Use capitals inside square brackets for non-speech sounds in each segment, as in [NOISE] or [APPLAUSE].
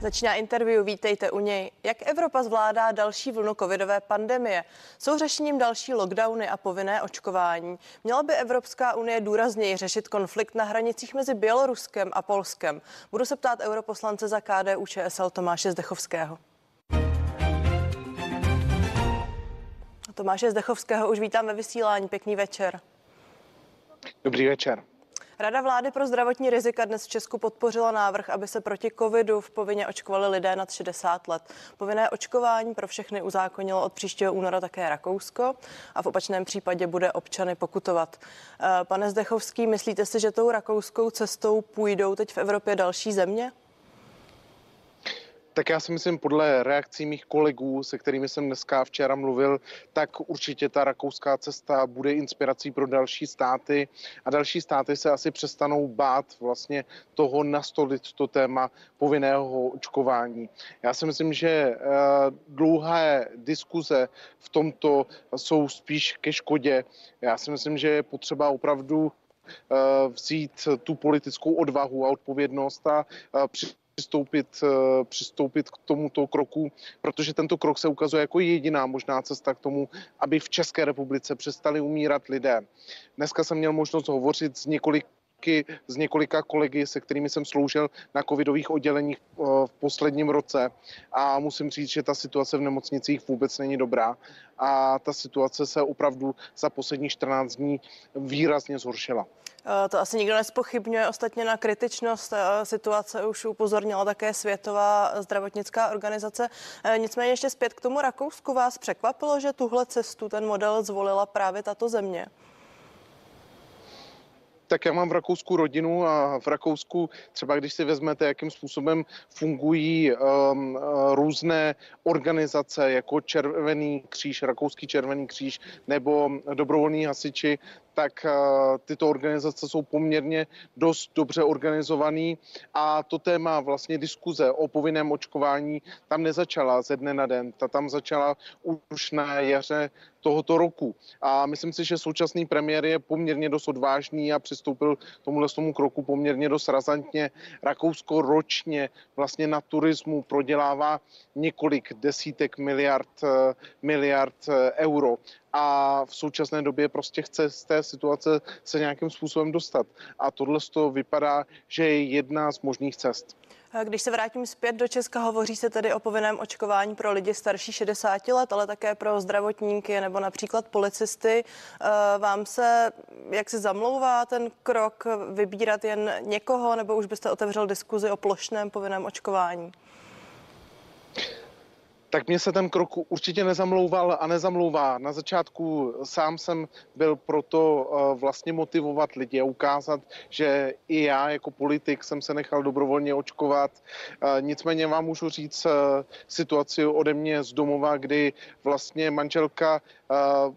Začíná interview, vítejte u něj. Jak Evropa zvládá další vlnu covidové pandemie? Jsou řešením další lockdowny a povinné očkování? Měla by Evropská unie důrazněji řešit konflikt na hranicích mezi Běloruskem a Polskem? Budu se ptát europoslance za KDU ČSL Tomáše Zdechovského. Tomáše Zdechovského už vítám ve vysílání. Pěkný večer. Dobrý večer. Rada vlády pro zdravotní rizika dnes v Česku podpořila návrh, aby se proti covidu v povinně očkovali lidé nad 60 let. Povinné očkování pro všechny uzákonilo od příštího února také Rakousko a v opačném případě bude občany pokutovat. Eh, pane Zdechovský, myslíte si, že tou rakouskou cestou půjdou teď v Evropě další země? Tak já si myslím, podle reakcí mých kolegů, se kterými jsem dneska včera mluvil, tak určitě ta rakouská cesta bude inspirací pro další státy a další státy se asi přestanou bát vlastně toho nastolit to téma povinného očkování. Já si myslím, že eh, dlouhé diskuze v tomto jsou spíš ke škodě. Já si myslím, že je potřeba opravdu eh, vzít tu politickou odvahu a odpovědnost a přistoupit, eh, přistoupit k tomuto kroku, protože tento krok se ukazuje jako jediná možná cesta k tomu, aby v České republice přestali umírat lidé. Dneska jsem měl možnost hovořit s několik s několika kolegy, se kterými jsem sloužil na covidových odděleních eh, v posledním roce a musím říct, že ta situace v nemocnicích vůbec není dobrá a ta situace se opravdu za posledních 14 dní výrazně zhoršila. Eh, to asi nikdo nespochybňuje. Ostatně na kritičnost eh, situace už upozornila také Světová zdravotnická organizace. Nicméně ještě zpět k tomu Rakousku. Vás překvapilo, že tuhle cestu, ten model zvolila právě tato země? Tak já mám v Rakousku rodinu a v Rakousku třeba když si vezmete, jakým způsobem fungují um, různé organizace jako Červený kříž, Rakouský Červený kříž nebo dobrovolní hasiči, tak eh, tyto organizace jsou poměrně dost dobře organizovaný a to téma vlastně diskuze o povinném očkování tam nezačala ze dne na den. Ta tam začala už na jaře tohoto roku. A myslím si, že současný premiér je poměrně dost odvážný a přistoupil tomuhle tomu kroku poměrně dost razantně. Rakousko ročně vlastně na turismu prodělává několik desítek miliard, eh, miliard eh, euro a v současné době prostě chce z té situace se nějakým způsobem dostat. A tohle to vypadá, že je jedna z možných cest. Když se vrátím zpět do Česka, hovoří se tedy o povinném očkování pro lidi starší 60 let, ale také pro zdravotníky nebo například policisty. Eh, vám se, jak se zamlouvá ten krok vybírat jen někoho, nebo už byste otevřel diskuzi o plošném povinném očkování? Tak mě se ten krok určitě nezamlouval a nezamlouvá. Na začátku sám jsem byl proto eh, vlastně motivovat lidi a ukázat, že i já jako politik jsem se nechal dobrovolně očkovat. Eh, nicméně vám můžu říct eh, situaci ode mě z domova, kdy vlastně manželka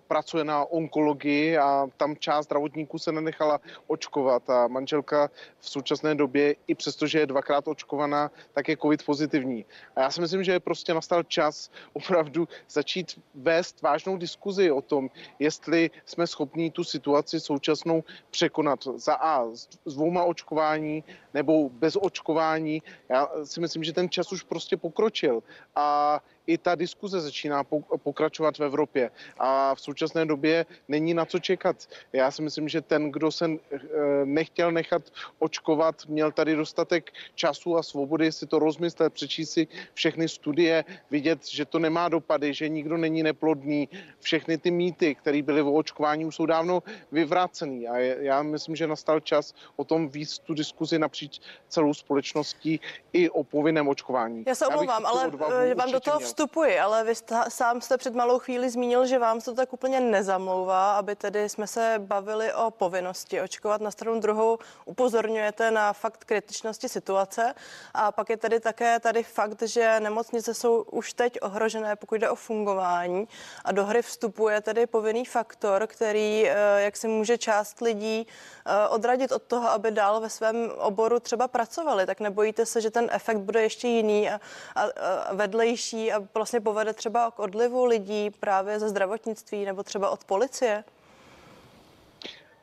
pracuje na onkologii a tam část zdravotníků se nenechala očkovat a manželka v současné době, i přestože je dvakrát očkovaná, tak je covid pozitivní. A já si myslím, že je prostě nastal čas [LAUGHS] opravdu začít vést vážnou diskuzi o tom, jestli jsme schopní tu situaci současnou překonat za A s dvouma očkování nebo bez očkování. Já si myslím, že ten čas už prostě pokročil a i ta diskuze začíná pokračovat v Evropě a v současné době není na co čekat. Já si myslím, že ten, kdo se eh, nechtěl nechat očkovat, měl tady dostatek času a svobody si to rozmyslet, přečíst si všechny studie, vidět, že to nemá dopady, že nikdo není neplodný. Všechny ty mýty, které byly o očkování, už jsou dávno vyvrácený a já myslím, že nastal čas o tom víc tu diskuzi napříč celou společností i o povinném očkování. Já se omlouvám, ale eh, vám do toho vstupuji, ale vy sta, sám jste před malou chvíli zmínil, že vám se to tak úplně nezamlouvá, aby tedy jsme se bavili o povinnosti očkovat. Na stranu druhou upozorňujete na fakt kritičnosti situace a pak je tedy také tady fakt, že nemocnice jsou už teď ohrožené, pokud jde o fungování a do hry vstupuje tedy povinný faktor, který eh, jak si může část lidí eh, odradit od toho, aby dál ve svém oboru třeba pracovali. Tak nebojíte se, že ten efekt bude ještě jiný a, a, a vedlejší a vlastně povede třeba k odlivu lidí právě ze zdravotnictví nebo třeba od policie?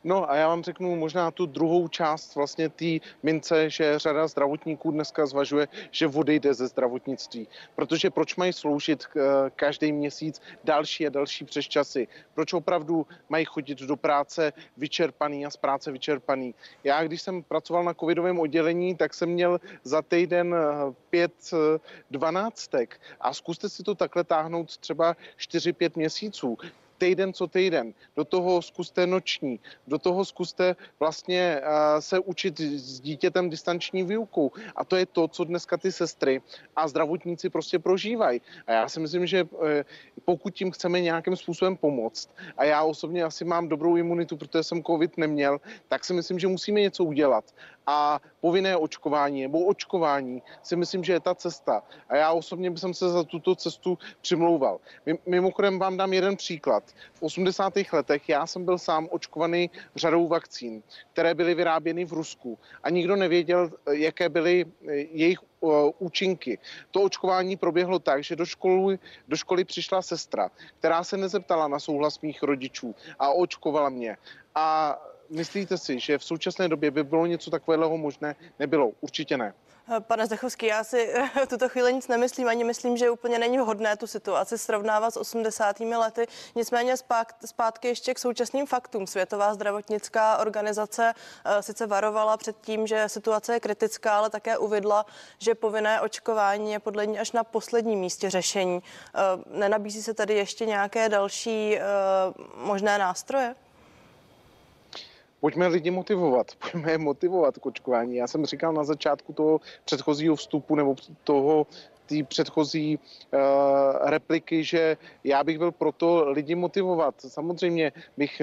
No a já vám řeknu možná tu druhou část vlastně té mince, že řada zdravotníků dneska zvažuje, že odejde ze zdravotnictví. Protože proč mají sloužit eh, každý měsíc další a další přesčasy? Proč opravdu mají chodit do práce vyčerpaný a z práce vyčerpaný? Já, když jsem pracoval na covidovém oddělení, tak jsem měl za týden eh, pět eh, dvanáctek a zkuste si to takhle táhnout třeba 4-5 měsíců týden co týden. Do toho zkuste noční, do toho zkuste vlastně uh, se učit s dítětem distanční výukou. A to je to, co dneska ty sestry a zdravotníci prostě prožívají. A já si myslím, že uh, pokud tím chceme nějakým způsobem pomoct, a já osobně asi mám dobrou imunitu, protože jsem covid neměl, tak si myslím, že musíme něco udělat a povinné očkování nebo očkování si myslím, že je ta cesta. A já osobně bych se za tuto cestu přimlouval. Mimochodem vám dám jeden příklad. V 80. letech já jsem byl sám očkovaný řadou vakcín, které byly vyráběny v Rusku a nikdo nevěděl, jaké byly eh, jejich eh, účinky. To očkování proběhlo tak, že do školy, do školy přišla sestra, která se nezeptala na souhlas mých rodičů a očkovala mě. A myslíte si, že v současné době by bylo něco takového možné? Nebylo, určitě ne. Pane Zdechovský, já si v tuto chvíli nic nemyslím, ani myslím, že úplně není vhodné tu situaci srovnávat s 80. lety. Nicméně zpátky ještě k současným faktům. Světová zdravotnická organizace eh, sice varovala před tím, že situace je kritická, ale také uvidla, že povinné očkování je podle ní až na posledním místě řešení. Eh, nenabízí se tady ještě nějaké další eh, možné nástroje? Pojďme lidi motivovat, [LAUGHS] pojďme je motivovat k očkování. Já jsem říkal na začátku toho předchozího vstupu nebo toho té předchozí uh, repliky, že já bych byl proto lidi motivovat. Samozřejmě bych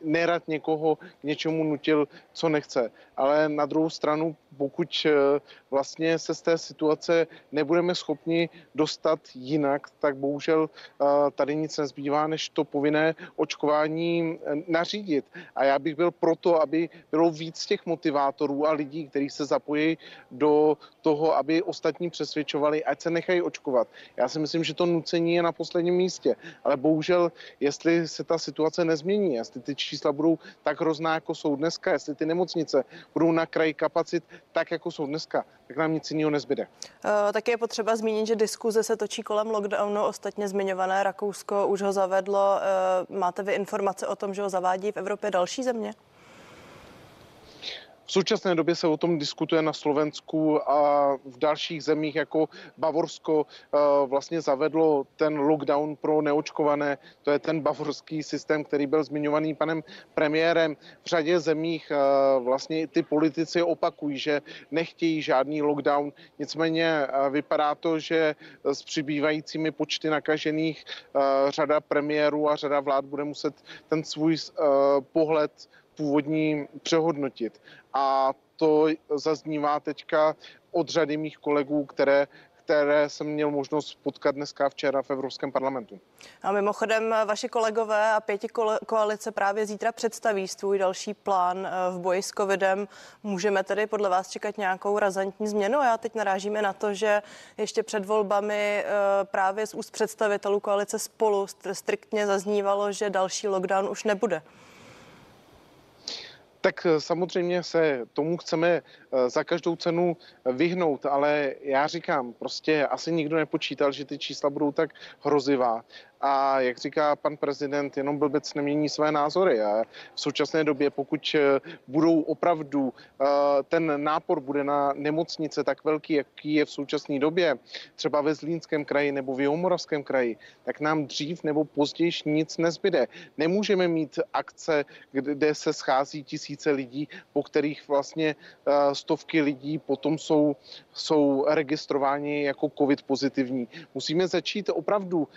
nerad někoho k něčemu nutil, co nechce. Ale na druhou stranu, pokud eh, vlastně se z té situace nebudeme schopni dostat jinak, tak bohužel eh, tady nic nezbývá, než to povinné očkování eh, nařídit. A já bych byl proto, aby bylo víc těch motivátorů a lidí, kteří se zapojí do toho, aby ostatní přesvědčovali, ať se nechají očkovat. Já si myslím, že to nucení je na posledním místě. Ale bohužel, jestli se ta situace nezmění, jestli ty čísla budou tak hrozná, jako jsou dneska, jestli ty nemocnice budou na kraji kapacit tak, jako jsou dneska, tak nám nic jiného nezbyde. Uh, také je potřeba zmínit, že diskuze se točí kolem lockdownu. Ostatně zmiňované Rakousko už ho zavedlo. Uh, máte vy informace o tom, že ho zavádí v Evropě další země? V současné době se o tom diskutuje na Slovensku a v dalších zemích jako Bavorsko eh, vlastně zavedlo ten lockdown pro neočkované. To je ten bavorský systém, který byl zmiňovaný panem premiérem. V řadě zemích eh, vlastně ty politici opakují, že nechtějí žádný lockdown. Nicméně eh, vypadá to, že s přibývajícími počty nakažených řada premiérů a řada vlád bude muset ten svůj pohled původní přehodnotit. A to zaznívá teďka od řady mých kolegů, které které jsem měl možnost potkat dneska včera v Evropském parlamentu. A mimochodem vaši kolegové a pěti koalice právě zítra představí svůj další plán eh, v boji s covidem. Můžeme tedy podle vás čekat nějakou razantní změnu? Já teď narážíme na to, že ještě před volbami eh, právě z úst představitelů koalice spolu striktně zaznívalo, že další lockdown už nebude tak eh, samozřejmě se tomu chceme eh, za každou cenu vyhnout, ale já říkám, prostě asi nikdo nepočítal, že ty čísla budou tak hrozivá a jak říká pan prezident, jenom blbec nemění své názory. A v současné době, pokud eh, budou opravdu, eh, ten nápor bude na nemocnice tak velký, jaký je v současné době, třeba ve Zlínském kraji nebo v Jihomoravském kraji, tak nám dřív nebo později nic nezbyde. Nemůžeme mít akce, kde se schází tisíce lidí, po kterých vlastně eh, stovky lidí potom jsou, jsou registrováni jako covid pozitivní. Musíme začít opravdu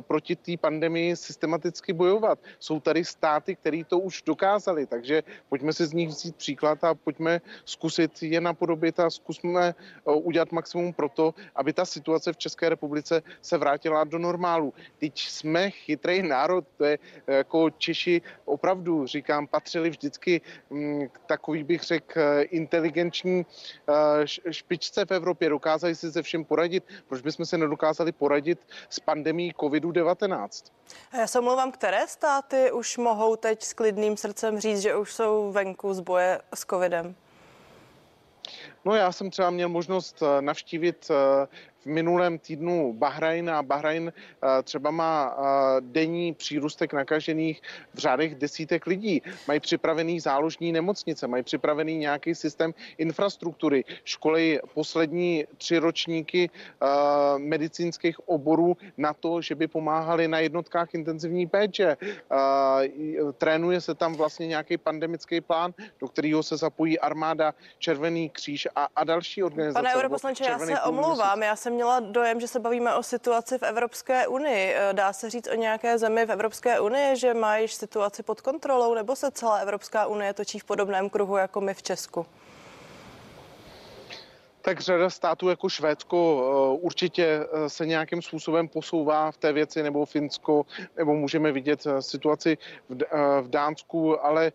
proti proti té pandemii systematicky bojovat. Jsou tady státy, které to už dokázali, takže pojďme si z nich vzít příklad a pojďme zkusit je napodobit a zkusme eh, udělat maximum pro to, aby ta situace v České republice se vrátila do normálu. Teď jsme chytrý národ, to je eh, jako Češi opravdu, říkám, patřili vždycky mm, k takový bych řekl eh, inteligenční špičce v Evropě, dokázali si se všem poradit. Proč bychom se nedokázali poradit s pandemí COVID-19? COVID-19. Já se omlouvám, které státy už mohou teď s klidným srdcem říct, že už jsou venku z boje s covidem? No já jsem třeba měl možnost eh, navštívit eh, v minulém týdnu Bahrajn a Bahrajn eh, třeba má denní přírůstek nakažených v řádech desítek lidí. Mají připravený záložní nemocnice, mají připravený nějaký systém infrastruktury, školy poslední tři ročníky medicínských oborů na to, že by pomáhali na jednotkách intenzivní péče. Trénuje se tam vlastně nějaký pandemický plán, do kterého se zapojí armáda, Červený kříž a, a další organizace. Pane europoslanče, já se omlouvám. Já jsem měla dojem, že se bavíme o situaci v Evropské unii. Eh, dá se říct o nějaké zemi v Evropské unii, že má již situaci pod kontrolou, nebo se celá Evropská unie točí v podobném kruhu jako my v Česku? Tak řada států jako Švédsko eh, určitě eh, se nějakým způsobem posouvá v té věci, nebo Finsko, nebo můžeme vidět eh, situaci v Dánsku, ale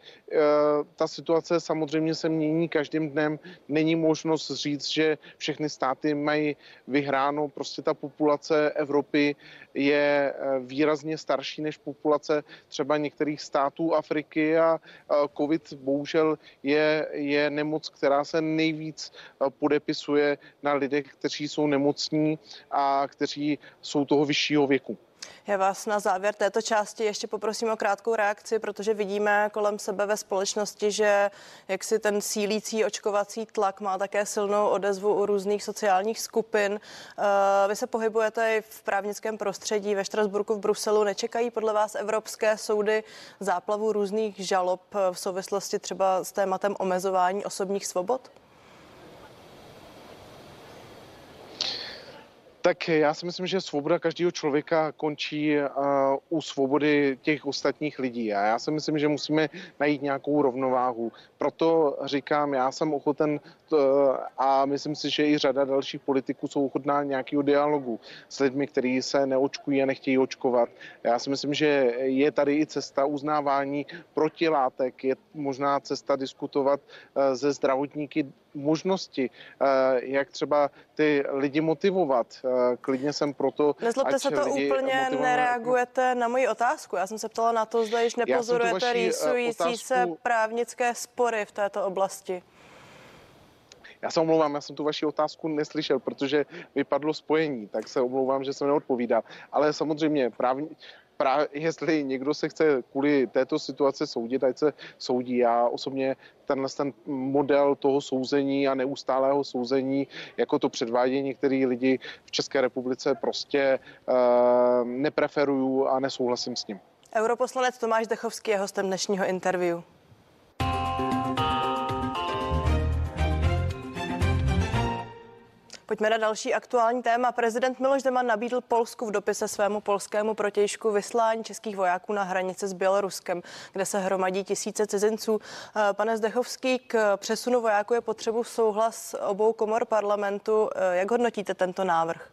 ta situace samozřejmě se mění každým dnem. Není možnost říct, že všechny státy mají vyhráno. Prostě ta populace Evropy je výrazně starší než populace třeba některých států Afriky a COVID bohužel je, je nemoc, která se nejvíc podepisuje zapisuje na lidech, kteří jsou nemocní a kteří jsou toho vyššího věku. Já vás na závěr této části ještě poprosím o krátkou reakci, protože vidíme kolem sebe ve společnosti, že jak si ten sílící očkovací tlak má také silnou odezvu u různých sociálních skupin. Eh, vy se pohybujete i v právnickém prostředí ve Štrasburku v Bruselu. Nečekají podle vás evropské soudy záplavu různých žalob v souvislosti třeba s tématem omezování osobních svobod? Tak já si myslím, že svoboda každého člověka končí uh, u svobody těch ostatních lidí. A já si myslím, že musíme najít nějakou rovnováhu. Proto říkám, já jsem ochoten uh, a myslím si, že i řada dalších politiků jsou ochotná nějakého dialogu s lidmi, kteří se neočkují a nechtějí očkovat. Já si myslím, že je tady i cesta uznávání protilátek, je možná cesta diskutovat uh, ze zdravotníky možnosti, eh, jak třeba ty lidi motivovat. Eh, klidně jsem proto. Nezlobte se to úplně, motivovat... nereagujete na moji otázku. Já jsem se ptala na to, zda již nepozorujete eh, rýsující otázku... se právnické spory v této oblasti. Já se omlouvám, já jsem tu vaši otázku neslyšel, protože vypadlo spojení, tak se omlouvám, že jsem neodpovídal. Ale samozřejmě právě, právě jestli někdo se chce kvůli této situace soudit, ať se soudí. Já osobně tenhle ten model toho souzení a neustálého souzení, jako to předvádějí některý lidi v České republice, prostě uh, nepreferuju a nesouhlasím s ním. Europoslanec Tomáš Dechovský je hostem dnešního interview. Pojďme na další aktuální téma. Prezident Miloš Zeman nabídl Polsku v dopise svému polskému protějšku vyslání českých vojáků na hranice s Běloruskem, kde se hromadí tisíce cizinců. Eh, pane Zdechovský, k přesunu vojáků je potřebu souhlas obou komor parlamentu. Eh, jak hodnotíte tento návrh?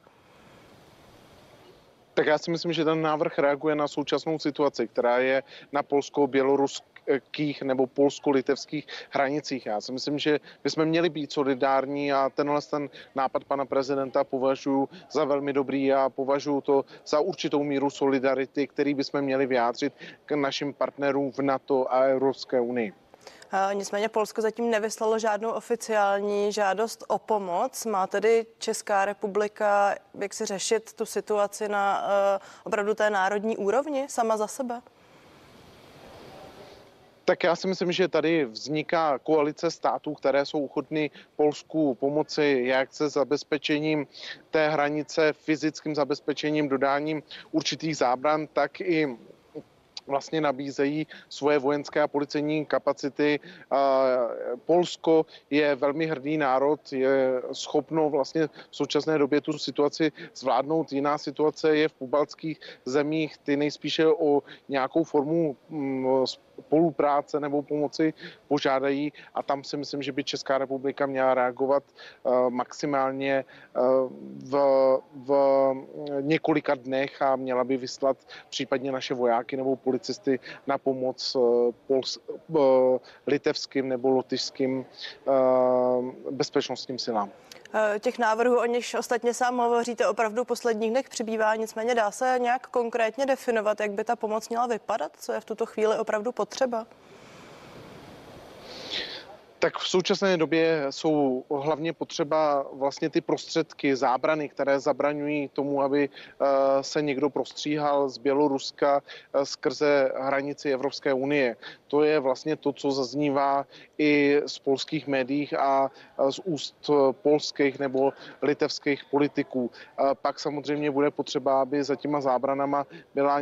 Tak já si myslím, že ten návrh reaguje na současnou situaci, která je na polsko-běloruských nebo polsko-litevských hranicích. Já si myslím, že bychom měli být solidární a tenhle ten nápad pana prezidenta považuji za velmi dobrý a považuji to za určitou míru solidarity, který bychom měli vyjádřit k našim partnerům v NATO a Evropské unii. Nicméně Polsko zatím nevyslalo žádnou oficiální žádost o pomoc. Má tedy Česká republika jak si řešit tu situaci na uh, opravdu té národní úrovni sama za sebe? Tak já si myslím, že tady vzniká koalice států, které jsou ochotny Polsku pomoci jak se zabezpečením té hranice, fyzickým zabezpečením, dodáním určitých zábran, tak i vlastně nabízejí svoje vojenské a policejní kapacity. Polsko je velmi hrdý národ, je schopno vlastně v současné době tu situaci zvládnout. Jiná situace je v pobaltských zemích, ty nejspíše o nějakou formu mm, spolupráce nebo pomoci požádají a tam si myslím, že by Česká republika měla reagovat maximálně v, v několika dnech a měla by vyslat případně naše vojáky nebo policisty na pomoc Pols, litevským nebo lotyšským bezpečnostním silám. Eh, těch návrhů, o nich ostatně sám hovoříte, opravdu posledních dnech přibývá, nicméně dá se nějak konkrétně definovat, jak by ta pomoc měla vypadat, co je v tuto chvíli opravdu potřeba? Tak v současné době jsou hlavně potřeba vlastně ty prostředky, zábrany, které zabraňují tomu, aby eh, se někdo prostříhal z Běloruska eh, skrze hranici Evropské unie. To je vlastně to, co zaznívá i z polských médií a z úst polských nebo litevských politiků. Pak samozřejmě bude potřeba, aby za těma zábranama byla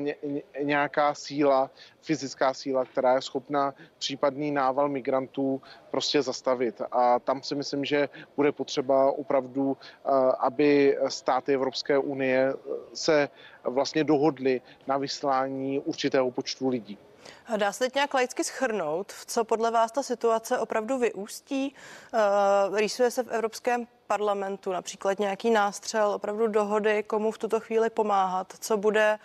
nějaká síla, fyzická síla, která je schopna případný nával migrantů prostě zastavit. A tam si myslím, že bude potřeba opravdu, aby státy Evropské unie se vlastně dohodly na vyslání určitého počtu lidí. Dá se teď nějak laicky schrnout, co podle vás ta situace opravdu vyústí? Uh, rýsuje se v Evropském parlamentu například nějaký nástřel, opravdu dohody, komu v tuto chvíli pomáhat, co bude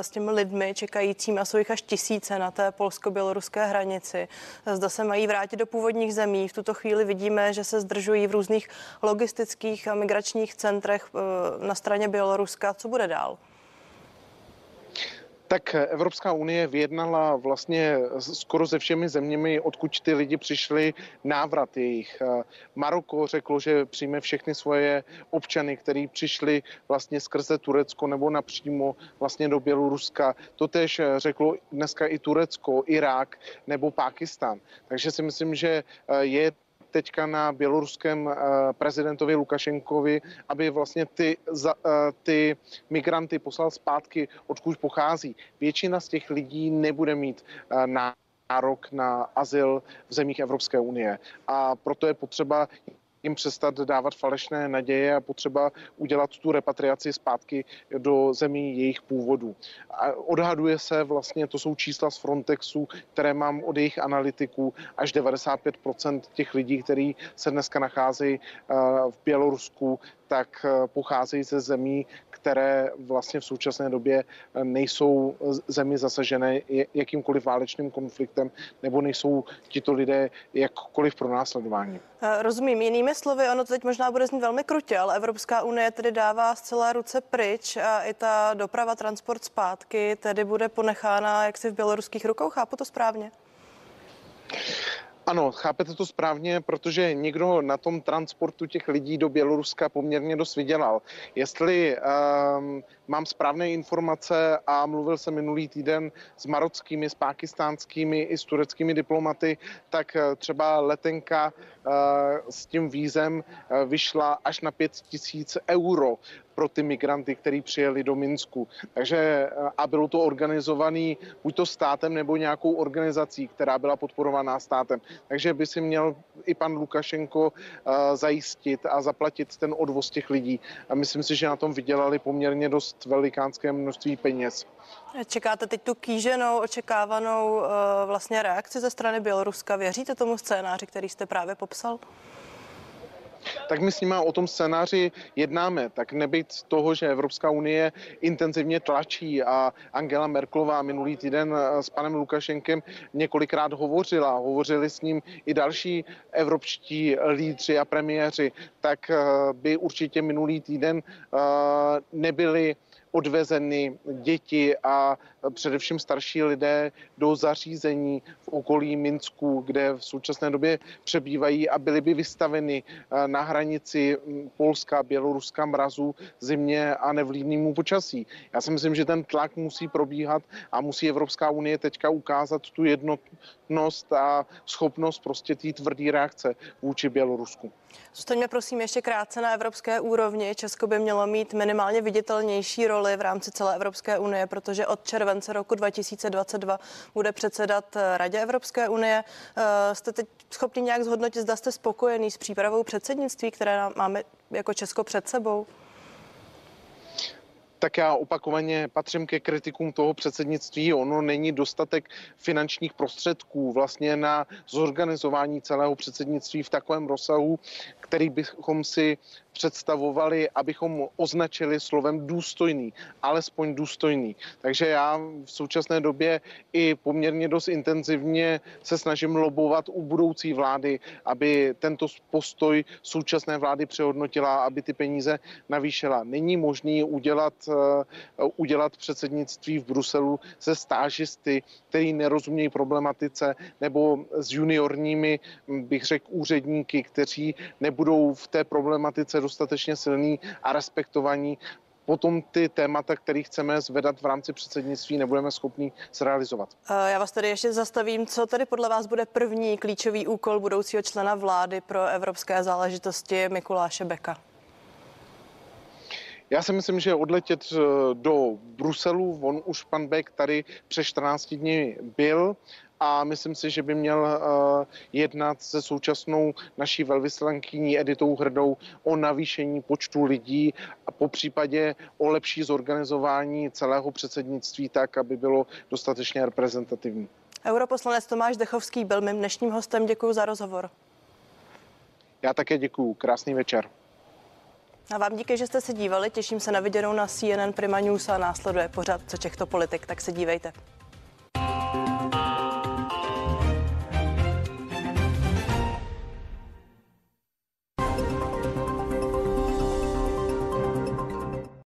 s těmi lidmi čekajícími a jsou jich až tisíce na té polsko-běloruské hranici. Zda se mají vrátit do původních zemí. V tuto chvíli vidíme, že se zdržují v různých logistických a migračních centrech uh, na straně Běloruska. Co bude dál? Tak Evropská unie vyjednala vlastně skoro se všemi zeměmi, odkud ty lidi přišli, návrat jejich. Maroko řeklo, že přijme všechny svoje občany, kteří přišli vlastně skrze Turecko nebo napřímo vlastně do Běloruska. To tež řeklo dneska i Turecko, Irák nebo Pákistán. Takže si myslím, že je teďka na běloruském eh, prezidentovi Lukašenkovi, aby vlastně ty, za, eh, ty migranty poslal zpátky, odkud pochází. Většina z těch lidí nebude mít eh, nárok na azyl v zemích Evropské unie. A proto je potřeba jim přestat dávat falešné naděje a potřeba udělat tu repatriaci zpátky do zemí jejich původu. A odhaduje se vlastně, to jsou čísla z Frontexu, které mám od jejich analytiků, až 95% těch lidí, kteří se dneska nacházejí eh, v Bělorusku, tak eh, pocházejí ze zemí, které vlastně v současné době eh, nejsou zemi zasažené jakýmkoliv válečným konfliktem nebo nejsou tito lidé jakkoliv pro následování. Eh, rozumím. Jinými slovy, ono to teď možná bude znít velmi krutě, ale Evropská unie tedy dává z celé ruce pryč a i ta doprava, transport zpátky tedy bude ponechána jaksi v běloruských rukou. Chápu to správně? Ano, chápete to správně, protože někdo na tom transportu těch lidí do Běloruska poměrně dost vydělal. Jestli um, mám správné informace a mluvil jsem minulý týden s marockými, s pákistánskými i s tureckými diplomaty, tak eh, třeba letenka uh, s tím vízem uh, vyšla až na 5 tisíc euro pro ty migranty, kteří přijeli do Minsku. Takže eh, a bylo to organizovaný buď to státem nebo nějakou organizací, která byla podporovaná státem. Takže by si měl i pan Lukašenko zajistit a zaplatit ten odvoz těch lidí. A myslím si, že na tom vydělali poměrně dost velikánské množství peněz. Čekáte teď tu kýženou, očekávanou uh, vlastně reakci ze strany Běloruska. Věříte tomu scénáři, který jste právě popsal? tak my s nimi o tom scénáři jednáme. Tak nebyt toho, že Evropská unie intenzivně tlačí a Angela Merklová minulý týden s panem Lukašenkem několikrát hovořila, hovořili s ním i další evropští lídři a premiéři, tak eh, by určitě minulý týden eh, nebyli odvezeny děti a především starší lidé do zařízení v okolí Minsku, kde v současné době přebývají a byly by vystaveny eh, na hranici hm, Polska, Běloruska mrazu, zimě a nevlídnému počasí. Já si myslím, že ten tlak musí probíhat a musí Evropská unie teďka ukázat tu jednotnost a schopnost prostě té tvrdé reakce vůči Bělorusku. Zůstaňme prosím ještě krátce na evropské úrovni. Česko by mělo mít minimálně viditelnější roli v rámci celé Evropské unie, protože od července roku 2022 bude předsedat Radě Evropské unie. Eh, jste teď schopni nějak zhodnotit, zda jste spokojený s přípravou předsednictví, které máme jako Česko před sebou? tak já opakovaně patřím ke kritikům toho předsednictví. Ono není dostatek finančních prostředků vlastně na zorganizování celého předsednictví v takovém rozsahu, který bychom si představovali, abychom označili slovem důstojný, alespoň důstojný. Takže já v současné době i poměrně dost intenzivně se snažím lobovat u budoucí vlády, aby tento postoj současné vlády přehodnotila, aby ty peníze navýšila. Není možný udělat, uh, udělat předsednictví v Bruselu se stážisty, který nerozumějí problematice, nebo s juniorními, bych řekl, úředníky, kteří nebudou v té problematice dostatečně silní a respektovaní, potom ty témata, které chceme zvedat v rámci předsednictví, nebudeme schopni zrealizovat. Já vás tady ještě zastavím. Co tedy podle vás bude první klíčový úkol budoucího člena vlády pro evropské záležitosti Mikuláše Beka? Já si myslím, že odletět eh, do Bruselu, on už pan Beck tady přes 14 dní byl a myslím si, že by měl uh, jednat se současnou naší velvyslankyní Editou Hrdou o navýšení počtu lidí a po případě o lepší zorganizování celého předsednictví tak, aby bylo dostatečně reprezentativní. Europoslanec Tomáš Dechovský byl mým dnešním hostem. Děkuji za rozhovor. Já také děkuji. Krásný večer. A vám díky, že jste se dívali. Těším se na viděnou na CNN Prima News a následuje pořád co těchto politik, tak se dívejte.